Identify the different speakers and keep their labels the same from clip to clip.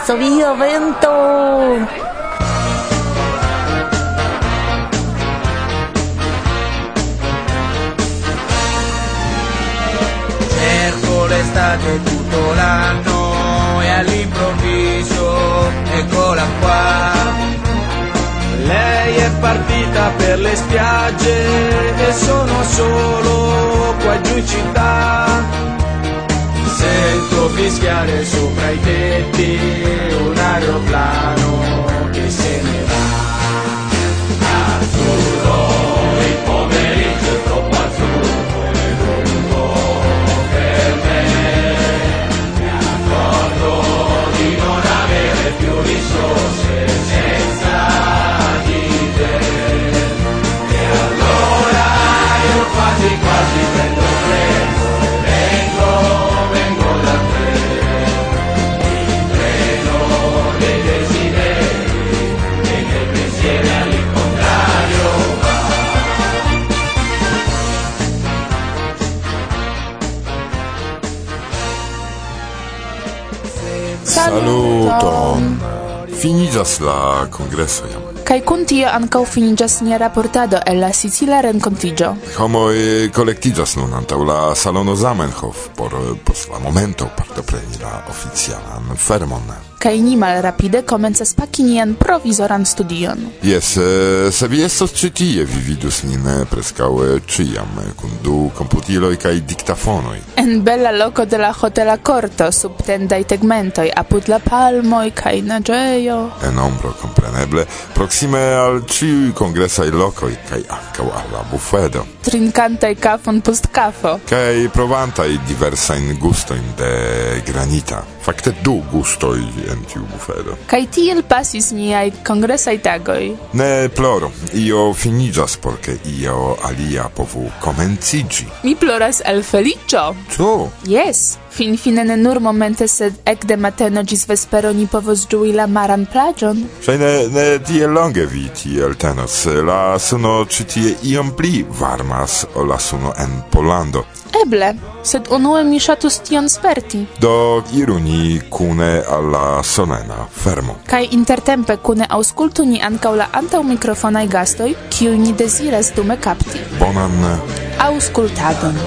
Speaker 1: vorso via vento
Speaker 2: Cerco l'estate tutto l'anno e all'improvviso eccola qua lei è partita per le spiagge e sono solo qua giù in città. Sento fischiare sopra i tetti un aeroplano che se ne va. Azzurro, il pomeriggio è troppo azzurro e lungo per me. Mi accorgo di non avere più risorse
Speaker 3: finigas la congresso jam
Speaker 4: kai kun tio ankaŭ finiĝas nia raportado el la Sicila renkontiĝo.
Speaker 3: Homoj kolektiĝas nun antaŭ la salono Zamenhof por eh, post la momento partopreni la oficialan fermon.
Speaker 4: Kaj ni malrapide komencas paki nian provizoran studion.
Speaker 3: Jes, eh, se vi estos ĉi tie, vi vidus nin eh, preskaŭ ĉiam kun du komputiloj kaj diktafonoj.
Speaker 4: En bela loko de la hotela korto sub tendaj tegmentoj apud la palmoj kaj naĝejo.
Speaker 3: En ombro kompreneble proksime proksime al ciui congresai locoi, cae ancau alla bufedo.
Speaker 4: Trincantai cafon post cafo.
Speaker 3: Cae provantai diversain gustoin de granita. Fakte du gustoj en tiu bufedo.
Speaker 4: Kaj tiel pasis niaj kongresaj tagoj.
Speaker 3: Ne ploro, io finiĝas por ke io alia povu komenciĝi.
Speaker 4: Mi ploras el
Speaker 3: feliĉo.
Speaker 4: Ĉu? fin fine ne nur momente, sed ekde mateno ĝis vespero ni povos ĝui la maran plaĝon.
Speaker 3: Ŝajne ne tiel longe vi tiel tenas. La suno ĉi tie iom pli varmas ol la suno en Pollando.
Speaker 4: Eble, sed unue mi ŝatus tion sperti.
Speaker 3: Do iru ni kune al la solena fermo.
Speaker 4: Kaj intertempe kune aŭskultu ni ankaŭ la antaŭmikrofonaj gastoj, kiuj ni deziras dume kapti.
Speaker 3: Bonan
Speaker 5: aŭskultadon.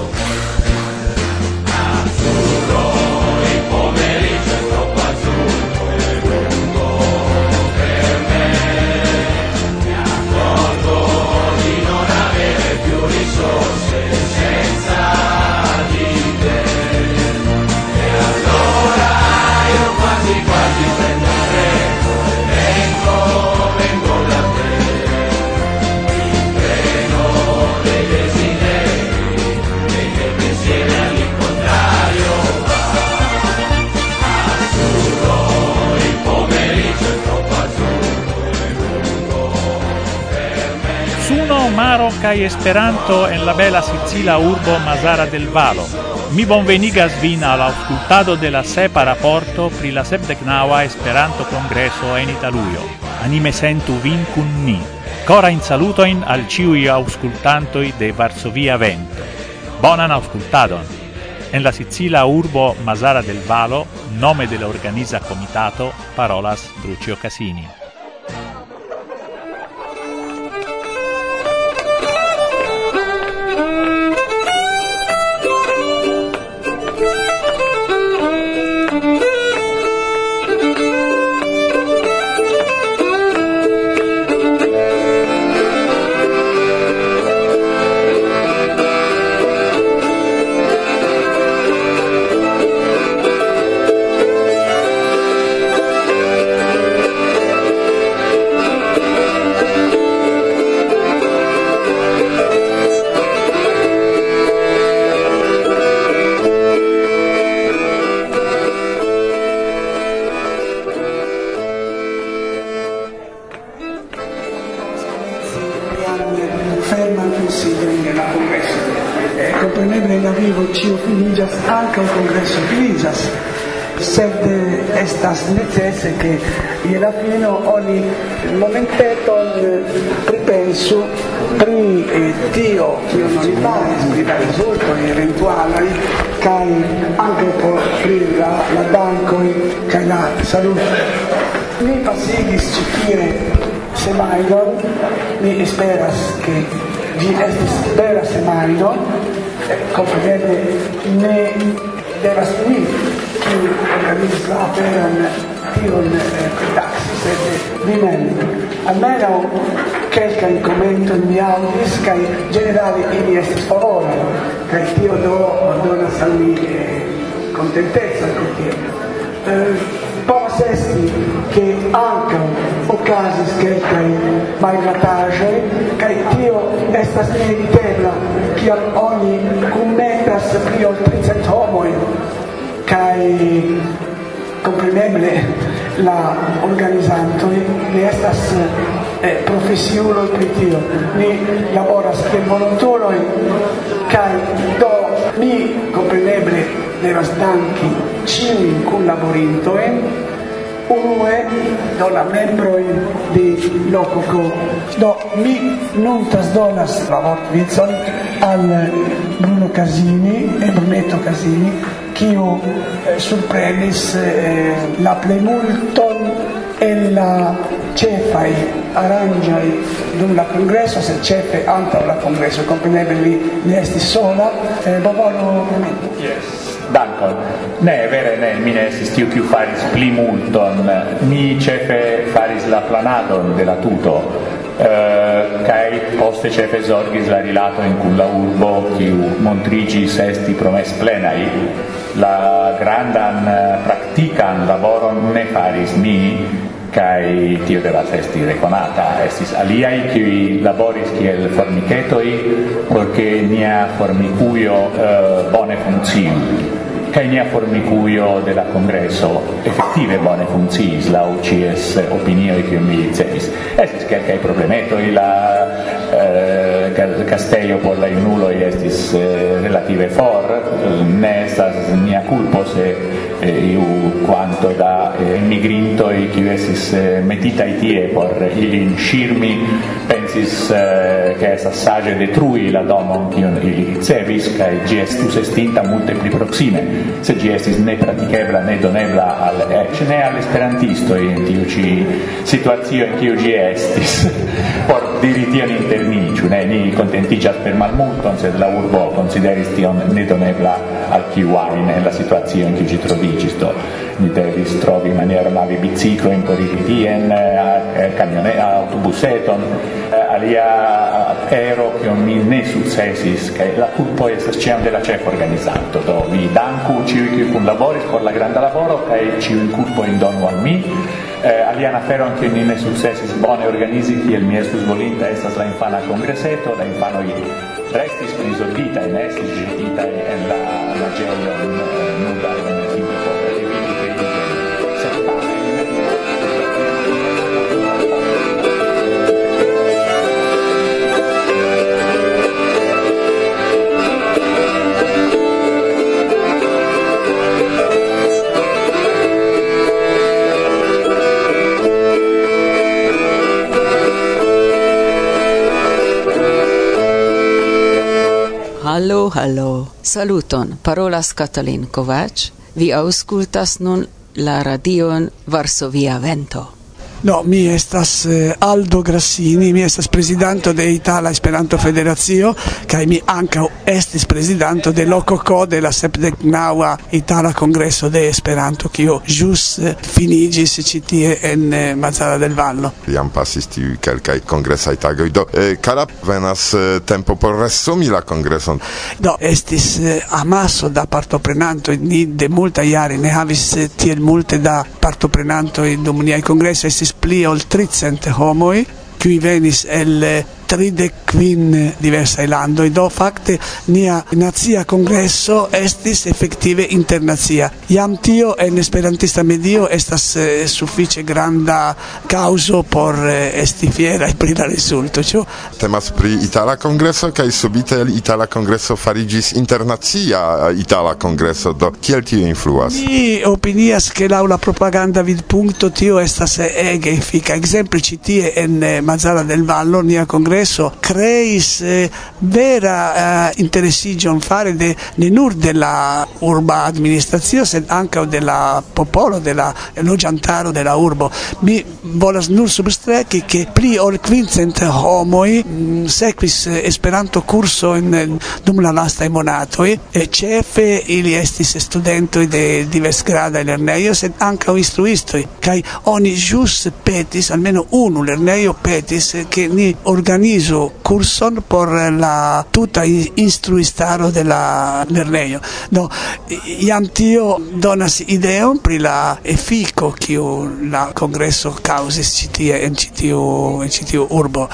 Speaker 5: Kai esperanto en la bela Sicilia urbo Mazara del Valo. Mi bonvenigas vin al auscultado de la sepa rapporto pri la sepdecnaua esperanto congresso en Italuio. Anime sentu vin cun ni. Cora in salutoin al ciui auscultantoi de Varsovia Vento. Bonan auscultadon! En la Sicilia urbo Mazara del Valo, nome dell'organisa comitato, parolas Drucio Casini.
Speaker 6: meccanismi da risultoi eventuali kaj anche per offrire la, la che kaj la saluto. Mi pasigis cifire semajnon, mi esperas ke ĝi estis vera semajno, kompreneble ne devas mi kiu organizis la aperon tion eh, taksi, sed vi mem. almeno kelkaj commento mi aŭdis kaj ĝenerale ili estis che il tio do donas al mi kontentecon pri tio. Povas esti, ke ankaŭ okazis kelkaj malgrataĵoj kaj tio estas neevitebla kial oni kunmetas pli ol tricent homojn kaj kompreneble la organizantoj ne estas eh, profesiulo pri tio ni laboras kiel volontuloj kaj do mi kompreneble devas danki ĉiujn kunlaborintojn unue do la membro de Lococo. Do mi nun trasdonas la vortvincon al Bruno Casini e Brunetto Casini, kiu eh, surprenis eh, la plemulton en la cefai arangiai dum la congresso, se cefe anta la congresso, compreneble li ne esti sola, eh, bovolo.
Speaker 5: Yes. Dankon. Ne, vere ne, mi ne estis tiu kiu faris pli multon. Mi cefe faris la planadon de la tuto, eh, kai poste cefe zorgis la rilato in cun la urbo, kiu montrigis esti promes plenai. La grandan eh, practican laboron ne faris mi, kai tio devas esti reconata. Estis aliai qui laboris kiel formicetoi por ke nia formicuio eh, bone funkciu. Kai nia formicuio de la congresso effettive bone funkciis la UCS eh, opinioi kiu mi ricevis. Estis kelkaj problemetoj la eh, castello por la junuloj estis eh, relative for ne estas nia culpo se io quanto da eh, migrintoj, kiu estis eh, metitaj tie por ilin scirmi pensis eh, che estas saĝe detrui la domon il ili ricevis kaj ĝi estus estinta multe pli proxime se ĝi estis ne pratikebla ne donebla al eĉ ne al esperantistoj en tiu ĉi situacio en estis. Por addirittian intermiciu, ne, ni kontentiĝas per malmulton, sed la urbo konsideris tion nedonebla al kiu ajn en la situacio en kiu ĝi troviĝis, do ni devis trovi maniero lavi biciklojn, foriri tien, kamione, aŭtobuseton, alia afero non mi ne sukcesis, kaj la kulpo estas ĉiam de la ĉefa organizanto, do vi danku ĉiuj kiuj kunlaboris por la granda laboro kaj ĉiujn kulpojn donu al mi eh, alian aferon kiun ni ne sukcesis bone organizi il mi estus volinta estas la infana kongreseto, la infano i resti prizorgitaj, ne estis ĵetitaj en la loĝejon eh, nudaj
Speaker 1: Hallo, hallo. Saluton. Parolas Katalin Kovac. Vi auscultas nun la radion Varsovia Vento.
Speaker 6: No, mi estas eh, Aldo Grassini, mi estas presidente de Itala Esperanto Federazio, kaj mi ankaŭ estis presidente de Lococo de la sepdeknaŭa Itala Kongreso de Esperanto, kiu ĵus eh, finiĝis ĉi tie en eh, Mazara del Vallo.
Speaker 3: Jam pasis tiuj kelkaj kongresaj tagoj. Do, eh, kara venas eh, tempo por resumi la kongreson?
Speaker 6: Do, estis eh, amaso da partoprenantoj, ni de multaj jaroj ne havis eh, tiel multe da partoprenantoj dum niaj kongresoj, estis pli ol tricent homoi, qui venis el tride tridecvin diversaj landoj, do fakte nia nazia congresso estis effettive internazia. Jam tio en esperantista medio estas eh, suffice sufiĉe granda kaŭzo por eh, esti fiera pri la rezulto, ciò.
Speaker 3: Temas pri itala kongreso kaj subite itala congresso farigis internazia eh, itala congresso, do kiel tio influas?
Speaker 6: Mi opinias che laula propaganda propaganda vidpunkto tio estas ege efika. Ekzemple ĉi tie en Mazzara del Vallo nia kongreso congresso creis eh, vera eh, interesigion fare de ne nur de la urba administrazio sed anche de la popolo de la logiantaro de la urbo. Mi volas nur substreki che pli ol quincent homoi mm, sequis eh, esperanto curso in dum la lasta monatoi e cefe ili estis studentoi de divers grada lerneio sed anche instruistoi. Kai oni jus petis almeno unu lerneio petis che ni previso curson per la tutta istruistaro dell'erneio. No, iantio donas ideon pri la effico che la congresso causis citie in citiu, in urbo.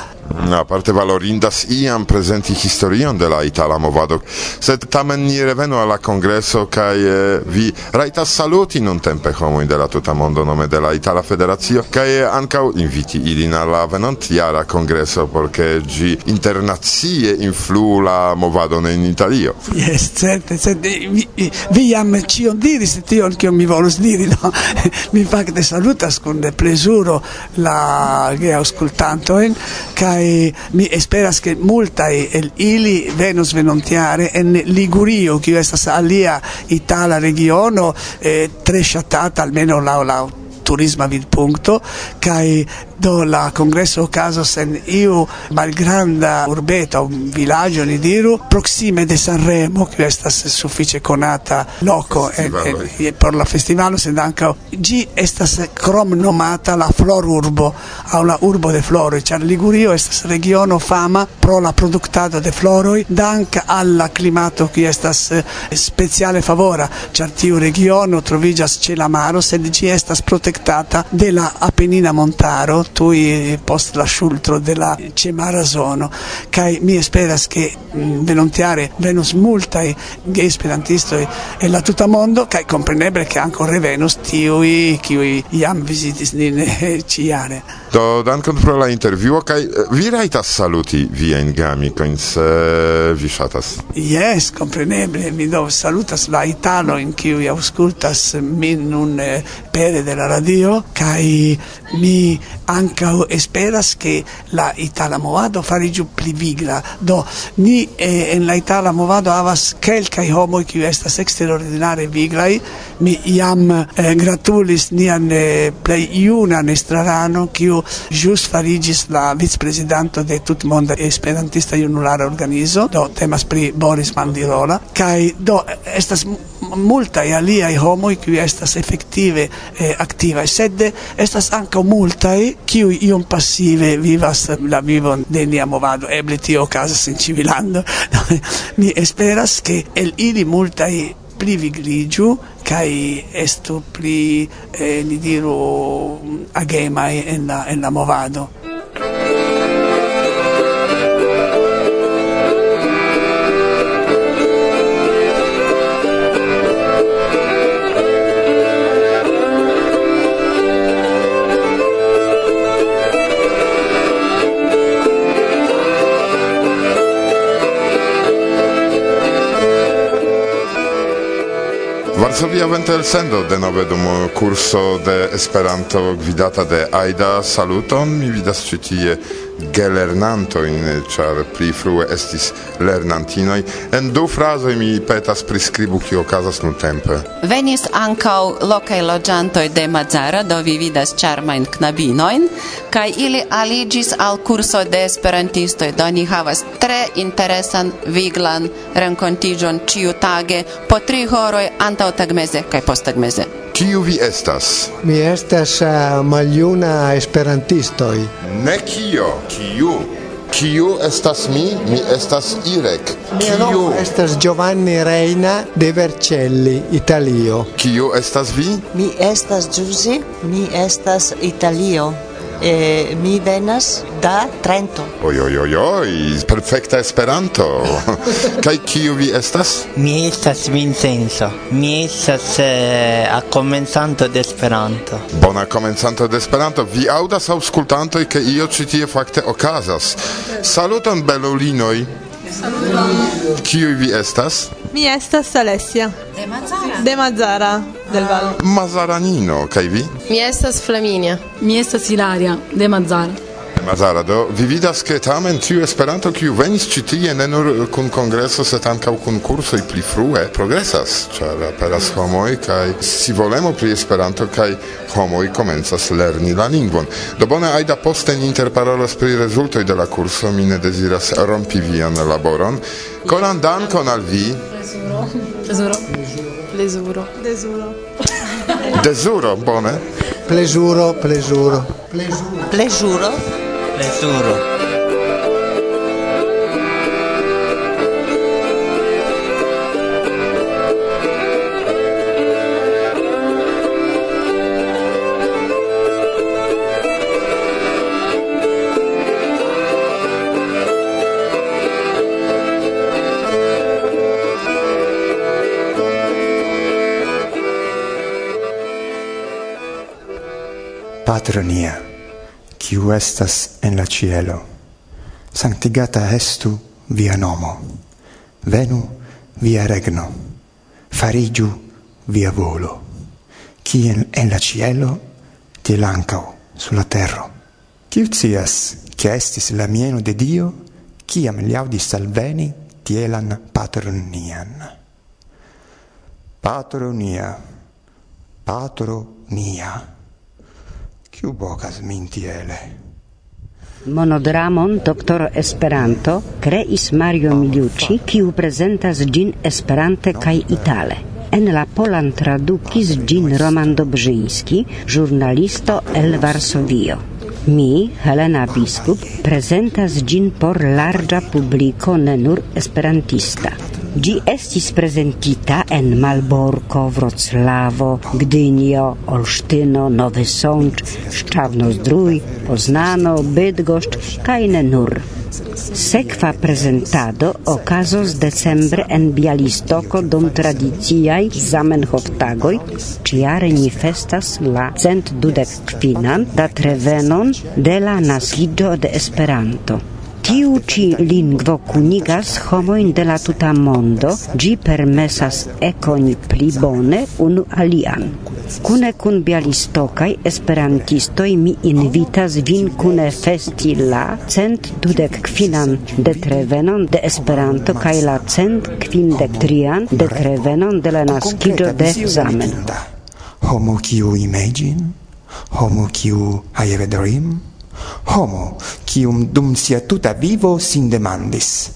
Speaker 3: aparte valorindas iam presenti historion de la itala movado, sed tamen ni revenu alla congresso kaj eh, vi rajtas saluti nun tempe homo de la tuta mondo nome de la itala federacio kaj ankaŭ inviti ilin al la venontjara kongreso por ke ĝi internacie influu la movadon en Italio.
Speaker 6: yes, certe, sed vi, vi jam ĉion diris tion kion mi volus diri, no? mi fakte salutas kun plezuro la geaŭskultantojn kaj kai mi esperas che multai el ili venus venontiare en Ligurio che estas alia itala regiono eh, tre shatata almeno la la turisma vid punto kai do la congresso caso sen iu malgranda urbeta un villaggio ni diru proxime de Sanremo che estas suffice conata loco e, e, e per la festivalo sen anche gi estas crom nomata la flor urbo a una urbo de floroi. Char Ligurio estas regiono fama pro la productado de floroi dank alla climato che estas eh, speciale favora. Char tiu regiono trovigas ce la maro sed gi estas protectata de la Apennina Montaro tui post la sciultro della Cemara sono, che mm, mi speras che volontiare venus multai gay esperantistoi e la tutta mondo, che comprenebile che anche revenus tiui, qui iam visitis nine ciare.
Speaker 3: Do dankon pro la intervjuo kaj eh, vi rajtas saluti viajn gamikojn se vi ŝatas.
Speaker 6: Jes, kompreneble mi do salutas la italojn kiuj aŭskultas min nun pere de la radio kaj mi ankaŭ esperas ke la itala movado fariĝu pli vigla. Do ni eh, en la itala movado havas kelkaj homoj kiuj estas eksterordinare viglaj. Mi jam eh, gratulis nian eh, plej junan estrarano kiu kiu jus farigis la vicprezidanto de tutmonda esperantista junulara organizo, do temas pri Boris Mandirola, kai do estas multaj aliaj homoj kiuj estas efektive eh, aktivaj, sed estas ankaŭ multaj kiuj iom pasive vivas la vivon de nia movado. Eble tio okazas en Civilando. Mi esperas ke el ili multaj privilegiu kai estu pli eh, ni diru agemai en la en la movado
Speaker 3: Varsovia Ventel Sendo de nove dum curso de Esperanto gvidata de Aida Saluton mi vidas ĉi tie gelernantojn, char pli frue estis lernantinoi En du frazoi mi petas priskribu ki okazas nuntempe.
Speaker 7: Venis ankau lokai loĝantoj de Mazara, do vi vidas in knabinoin kaj ili aligis al kurso de esperantistoj, do ni havas tre interesan, viglan renkontiĝon ĉiutage po tri horoj antaŭtagmeze kaj postagmeze
Speaker 3: Kiu vi estas?
Speaker 8: Mi estas uh, maljuna esperantistoj.
Speaker 3: Ne kio, kiu. Kiu estas mi? Mi estas Irek.
Speaker 8: Mia nomo estas Giovanni Reina de Vercelli, Italio.
Speaker 3: Kiu estas vi?
Speaker 9: Mi estas Giusy, mi estas Italio eh, mi venas da Trento.
Speaker 3: Oi, oi, oi, oi, perfecta Esperanto. Kaj kiu vi estas?
Speaker 10: Mi estas Vincenzo. Mi estas eh, a comenzanto de Esperanto.
Speaker 3: Bona comenzanto de Esperanto. Vi audas aŭskultantoj, ke io ĉi tie fakte okazas. Saluton belulinoj. Saluton. Kiu vi estas?
Speaker 11: Mi estas Alessia. De Mazzara. De Mazzara del Val.
Speaker 3: Mazzaranino, kaj vi?
Speaker 12: Mi estas Flaminia.
Speaker 13: Mi estas Ilaria de Mazzara.
Speaker 3: Mazara, do vi vidas ke tamen tiu Esperanto kiu venis ĉi tie ne nur kun kongreso, sed ankaŭ kun kursoj pli frue progresas, ĉar aperas homoj kaj scivolemo pri Esperanto kaj homoj komencas lerni la lingvon. Do bone Aida poste ni interparolas pri rezultoj de la kurso, mi ne deziras rompi vian laboron. Koran dankon al vi.
Speaker 11: Plezuro.
Speaker 4: Plezuro.
Speaker 11: Plezuro.
Speaker 3: Plezuro. Plezuro, bone.
Speaker 8: Plezuro, plezuro.
Speaker 9: Plezuro.
Speaker 10: Plezuro
Speaker 12: plezuro. Patronia kiu estas en la cielo. Sanctigata estu via nomo. Venu via regno. Farigiu via volo. Cien en la cielo, tiel ancao sulla terra. Ciu cias, che estis la mieno de Dio, ciam li audis salveni tielan patronian. Patronia, patronia. Kiu bokas min tiele?
Speaker 13: Monodramon Doktor Esperanto kreis Mario Miliucci, kiu prezentas gin Esperante kaj Itale. En la polan tradukis gin Roman Dobrzyński, żurnalisto el Varsovio. Mi, Helena Biskup, prezentas gin por larga publiko ne nur esperantista. Gi estis presentita en Malborko, Wrocławo, Gdynio, Olsztyno, Nowy Sącz, Szczawno-Zdrój, Poznano, Bydgoszcz kaj ne nur. Sekva prezentado okazos decembre en Bialistoko dum tradiciaj Zamenhof-tagoj, ĉiare ni festas la cent dudek kvinan datrevenon de la naskiĝo de Esperanto. Tiu ci lingvo kunigas homoin de la tuta mondo, gi permesas econi pli bone unu alian. Cune cun bialistokaj esperantistoi mi invitas vin cune festi la cent dudek de detrevenon de Esperanto cae la cent quindec trian detrevenon de la nascido de zamen.
Speaker 12: Homo kiu imagine, homo kiu have a dream, homo, cium dum sia tuta vivo sin demandis.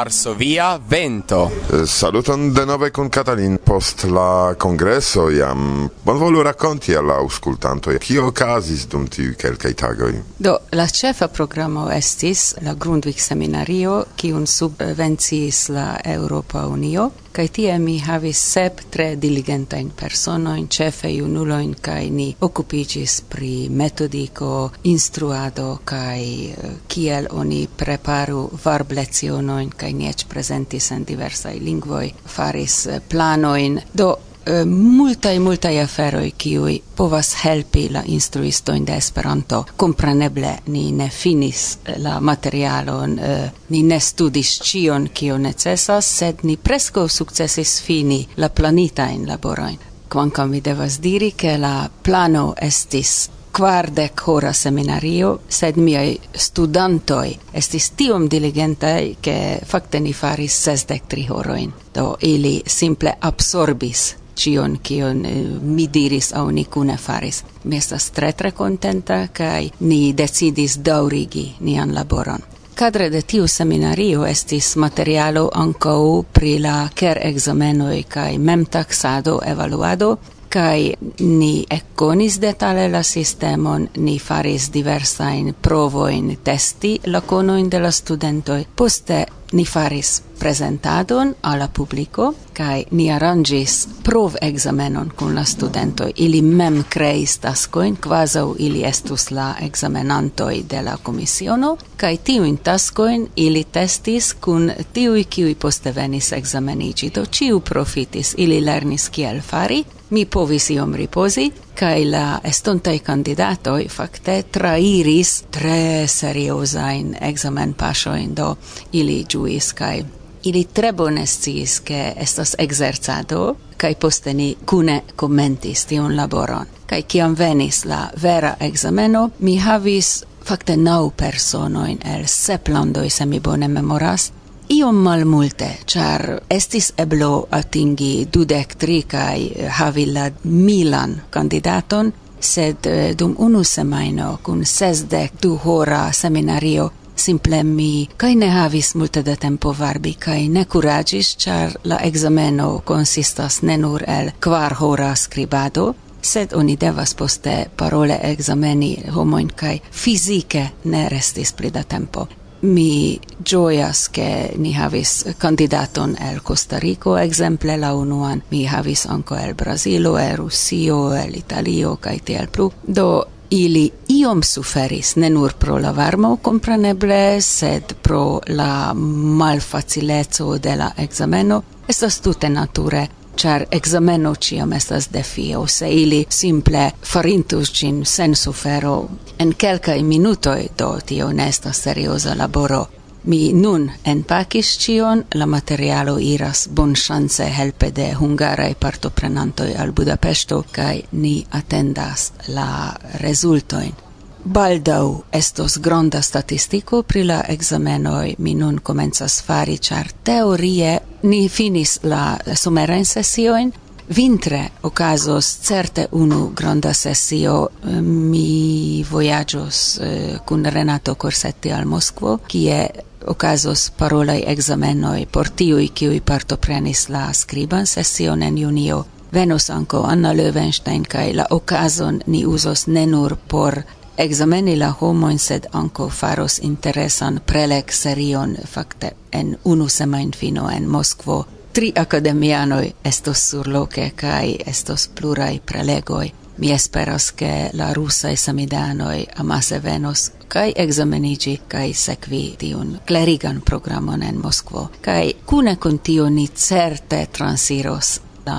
Speaker 14: Varsovia Vento.
Speaker 3: Eh, saluton denove con Catalin post la congresso iam Bonvolu racconti alla auscultanto kio okazis dum tiuj kelkaj tagoj.
Speaker 1: Do la ĉefa programo estis la Grundvik seminario kiun subvenciis la Europa Unio kai tie mi havis sep tre diligentajn personojn, ĉefe junulojn, kai ni okupiĝis pri metodiko, instruado kai eh, kiel oni preparu varblecionojn kai ni presenti san en diversaj lingvoj, faris eh, planojn. Do Eh, multaj multaj aferoj kiuj povas helpi la instruistojn de Esperanto. Kompreneble ni ne finis eh, la materialon, eh, ni ne studis ĉion kio necesas, sed ni preskaŭ sukcesis fini la planitajn laborojn. Kvankam mi devas diri, ke la plano estis quardec hora seminario, sed miei studantoi estis tiom diligentai che facte ni faris sesdec tri horoin. Do ili simple absorbis cion kion eh, mi diris au ni cune faris. Mi estas tre tre contenta kaj ni decidis daurigi nian laboron. Cadre de tiu seminario estis materialo ancau pri la ker ekzamenoj mem taxado evaluado kai ni ekkonis detale la sistemon, ni faris diversain provoin testi la conoin de la studentoi, poste Ni faris presentadon alla publico kai ni arrangis prov examenon kun la studento ili mem creis taskoin kvazaŭ ili estus la examenantoj de la komisiono kai tiu taskoin ili testis kun tiu kiu poste venis examenigi do ciu profitis. Ili lernis kiel fari mi povis iom riposi, kai la estontai candidatoi fakte trairis tre seriosain examen pasoin, do ili giuis, kai ili tre bone sciis, che estas exerzado, kai poste ni cune commentis tion laboron. Kai kiam venis la vera exameno, mi havis fakte nau personoin el sep landoi, se mi bone memoras, iom malmulte, char estis eblo atingi dudek tri kaj havi la milan kandidaton, sed eh, dum unu semaino kun sesdek du hora seminario simple mi kai ne havis multe de tempo varbi kai ne kuraĝis, char la exameno consistas ne nur el kvar hora scribado sed oni devas poste parole exameni homoin kai fizike ne restis pli da tempo mi gioias che ni havis candidaton el Costa Rico exemple la unuan. Mi havis anco el Brasilo el Rusio el Italio kaj tiel plu. Do ili iom suferis ne nur pro la varmo compreneble sed pro la malfacileco de la exameno estas tute nature char exameno ciam estas defio, se ili simple farintus cin sen sufero. En quelcae minutoi do tio nestas seriosa laboro. Mi nun enpacis cion, la materialo iras bon chance helpe de hungarae partoprenantoi al Budapesto, cae ni attendas la resultoin. Baldau estos gronda statistico pri la examenoj mi nun comenzas fari, char teorie ni finis la somerajn sessioin. Vintre okazos certe unu gronda sessio. Mi vojaĝos eh, kun Renato Corsetti al Moskvo kie okazos parolaj examenoi por tiui kiui partoprenis la skriban sesion en junio. Venus anco Anna Löwenstein kaj la okazon ni uzos nenur por exameni la homoin, sed anco faros interesan prelec serion, facte, en unu semain fino en Moskvo. Tri academianoi estos surloce, cae estos plurai prelegoi. Mi esperas che la russai samidanoi amase venos kai examenigi kai sekvi tiun klerigan programon en Moskvo kai kune kun tio ni certe transiros la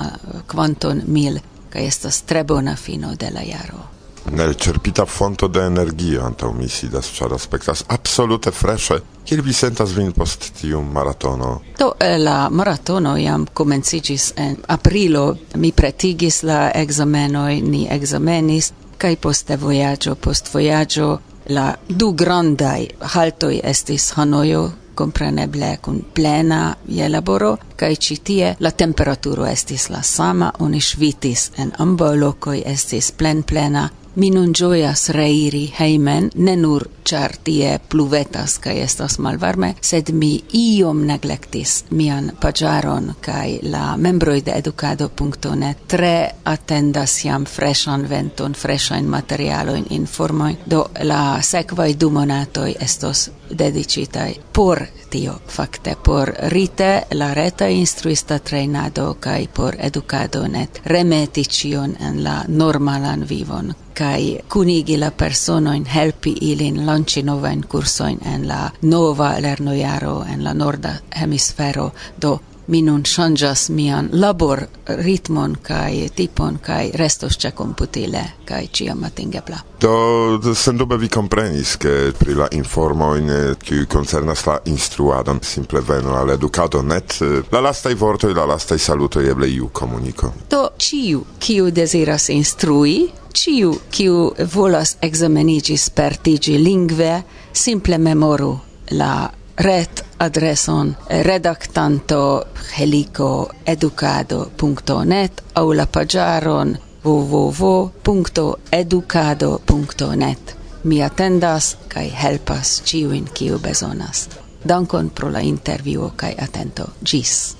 Speaker 1: quanton mil kai estas tre bona fino de la jaro
Speaker 3: Nerĉerpita fonto de energio antaŭ mi sidas, ĉar aspektas absolute freŝe. Kiel vi sentas vin post tiu maratono?
Speaker 1: Do, eh, la maratono jam komenciĝis en aprilo. Mi pretigis la ekzamenoj, ni ekzamenis, kaj poste vojaĝo, post vojaĝo la du grandaj haltoj estis Hanojo compreneble kun plena je laboro kaj citie la temperaturo estis la sama oni ŝvitis en ambo lokoj estis plen plena Mi nun gioias reiri heimen, ne nur char tie pluvetas kai estas malvarme, sed mi iom neglectis mian pagiaron kai la membroi de educado.net tre attendas jam freshan venton, freshan materialoin informoin, do la sequai du monatoi estos dedicitai por tio. Fakte por rite la reta instruista trejnado kai por edukado net remeti cion en la normalan vivon kai kunigi la personoin helpi ilin lanci novain kursoin en la nova lernojaro en la norda hemisfero. Do mi nun changas mian labor ritmon kai tipon kai restos ĉe komputile kai ĉiam atingebla.
Speaker 3: Do sendube vi komprenis ke pri la informo in eh, kiu koncernas la instruadon simple venu al edukado net eh, la lastaj vortoj la lastaj salutoj eble iu komuniko.
Speaker 1: Do ĉiu kiu deziras instrui ciu kiu volas examenigi spertigi lingve simple memoru la ret adreson redactanto helico educado.net au la pagiaron www.educado.net. Mi attendas kai helpas ciuin kiu bezonas. Dankon pro la intervjuo kai atento. Gis.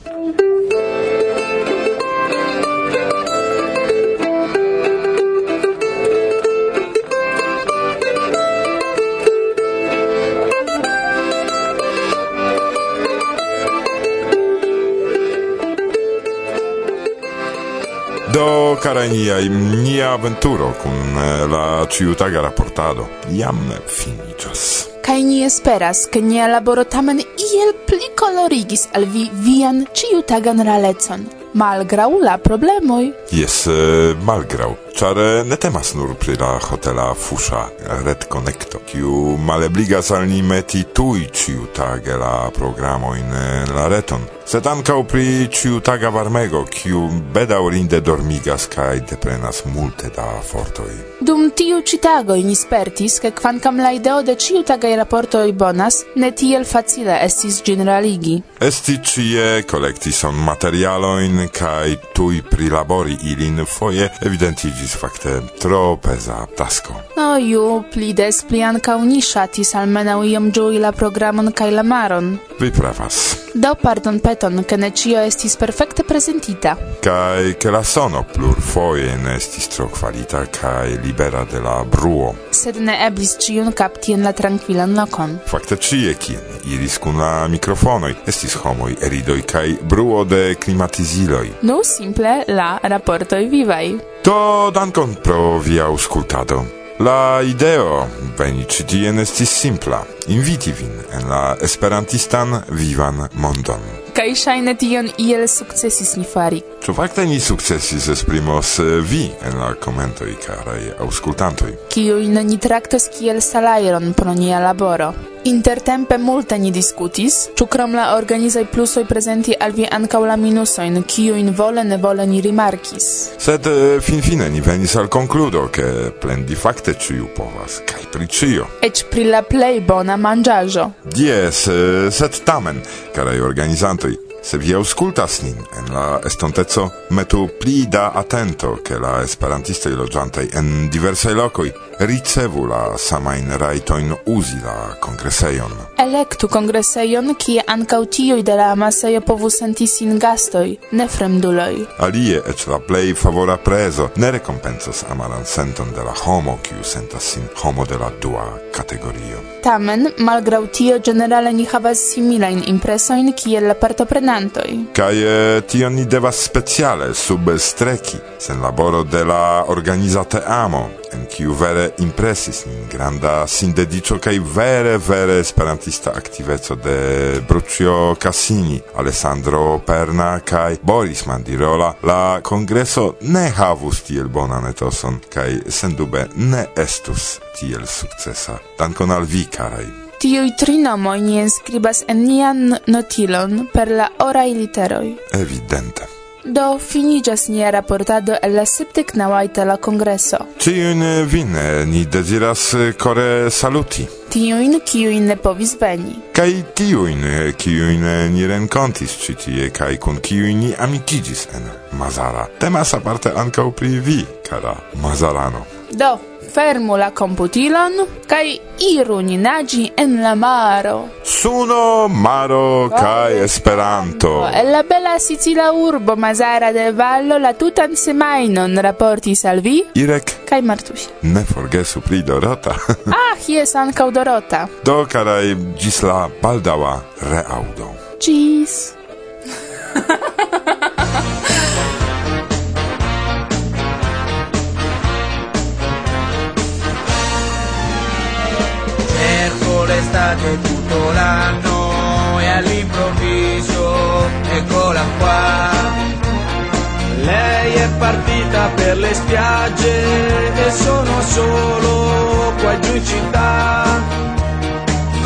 Speaker 3: tio, caraniai, nia aventuro kun eh, la ciutaga raportado jam finiĝas.
Speaker 4: Kai ni esperas, ke nia laboro tamen iel pli colorigis al vi vian ciutagan ralecon. Malgrau la
Speaker 3: yes Jes, malgrau, ĉar eh, ne temas nur pri la hotela Fusha Red Connecto, kiu malebligas al ni meti tuj ĉiutage la programo in la reton sed ancau pri ĉiutaga varmego, kiu bedaŭrinde dormigas kaj deprenas multe da fortoi.
Speaker 4: Dum tiu citago tago ni spertis, ke kvankam la ideo de ciu tagai raportoi bonas, ne tiel facile estis generaligi.
Speaker 3: Esti cie collecti son materialoin kai tui prilabori ilin foie evidentigis facte tro pesa tasco.
Speaker 4: No ju, pli des pli ankaŭ ni shatis almenau iom giui la programon kaj la maron.
Speaker 3: Vi pravas.
Speaker 4: Do pardon peton, che ne cio estis perfecte presentita.
Speaker 3: Cae che la sono plur foie ne estis tro qualita cae libera de la bruo.
Speaker 4: Sed ne eblis cion capti en la tranquillan locon.
Speaker 3: Fakte cie cien iris cun la microfonoi estis homoi eridoi cae bruo de climatiziloi.
Speaker 4: Nu simple la raportoi vivai.
Speaker 3: Do dankon pro via auscultado. La ideo veni ĉi tien estis simpla: inviti vin en la esperantistan vivan mondon.
Speaker 4: Kaj ŝajne tion iel sukcesis ni fari.
Speaker 3: Ĉu fakte ni sukcesis esprimos eh, vi en la komentoj, karaj aŭskultantoj?
Speaker 4: Kiujn ni traktos kiel salajron pro nia laboro. Intertempe multe ni discutis, ĉu krom la organizaj plusoj prezenti al vi ankaŭ la minusojn, kiujn vole nevole ni rimarkis.
Speaker 3: Sed eh, finfine ni venis al konkludo, ke plendi fakte ĉiu povas kaj pri ĉio.
Speaker 4: Eĉ pri la plej bona manĝaĵo.
Speaker 3: Jes, eh, sed tamen, karaj organizantoj, Se vi auscultas nin en la estonteco, metu pli da atento, che la esperantistei logiantai en diversai locoi ricevu la samain raitoin uzi la kongresejon.
Speaker 4: Electu kongresejon, kie ancau tiuj de la amaseio povus senti sin ne fremduloi.
Speaker 3: Alie ec la plei favora preso, ne recompensas amaran senton de la homo, kiu sentas sin homo de la dua categorio.
Speaker 4: Tamen, malgrau tio, generale ni havas similain impresoin, kiel la partoprenantoi.
Speaker 3: Kai e, eh, tion ni devas speciale substreki sen laboro de la organizate amo, en kiu vere impresis nin granda sindedicio kaj vere vere esperantista aktiveco de Brucio Cassini, Alessandro Perna kaj Boris Mandirola, la kongreso ne havus tiel bonan etoson kaj sendube ne estus tiel sukcesa. Dankon al vi, karaj.
Speaker 4: Tiuj tri nomoj ni enskribas en nian notilon per la oraj literoj.
Speaker 3: Evidente.
Speaker 4: Do finigas nia raportado el la sepdek naŭaj de la kongreso.
Speaker 3: Ĉiujn vin ni deziras eh, kore saluti.
Speaker 4: Tiujn, kiujn ne povis veni.
Speaker 3: Kaj tiujn, eh, kiujn eh, ni renkontis ĉi tie kaj kun kiujn ni amikiĝis en Mazara. Temas aparte ankaŭ pri vi, kara Mazarano.
Speaker 4: Do, fermu la computilon kai iru ninagi en la maro.
Speaker 3: Suno, maro kai Esperanto.
Speaker 4: E la bella Sicila urbo Mazara del Vallo la tutan semajnon raportis al vi
Speaker 3: Irek
Speaker 4: kai Martusi.
Speaker 3: Ne forgesu pri Dorota.
Speaker 4: Ah, jes ankaŭ Dorota.
Speaker 3: Do karaj ĝis la baldaŭa reaŭdo.
Speaker 4: Ĝis.
Speaker 2: Cerco l'estate tutto l'anno e all'improvviso eccola qua. Lei è partita per le spiagge e sono solo qua giù in città.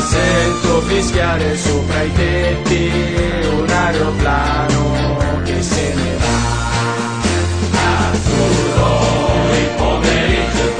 Speaker 2: Sento fischiare sopra i tetti un aeroplano che se ne va. Azzurro, il pomeriggio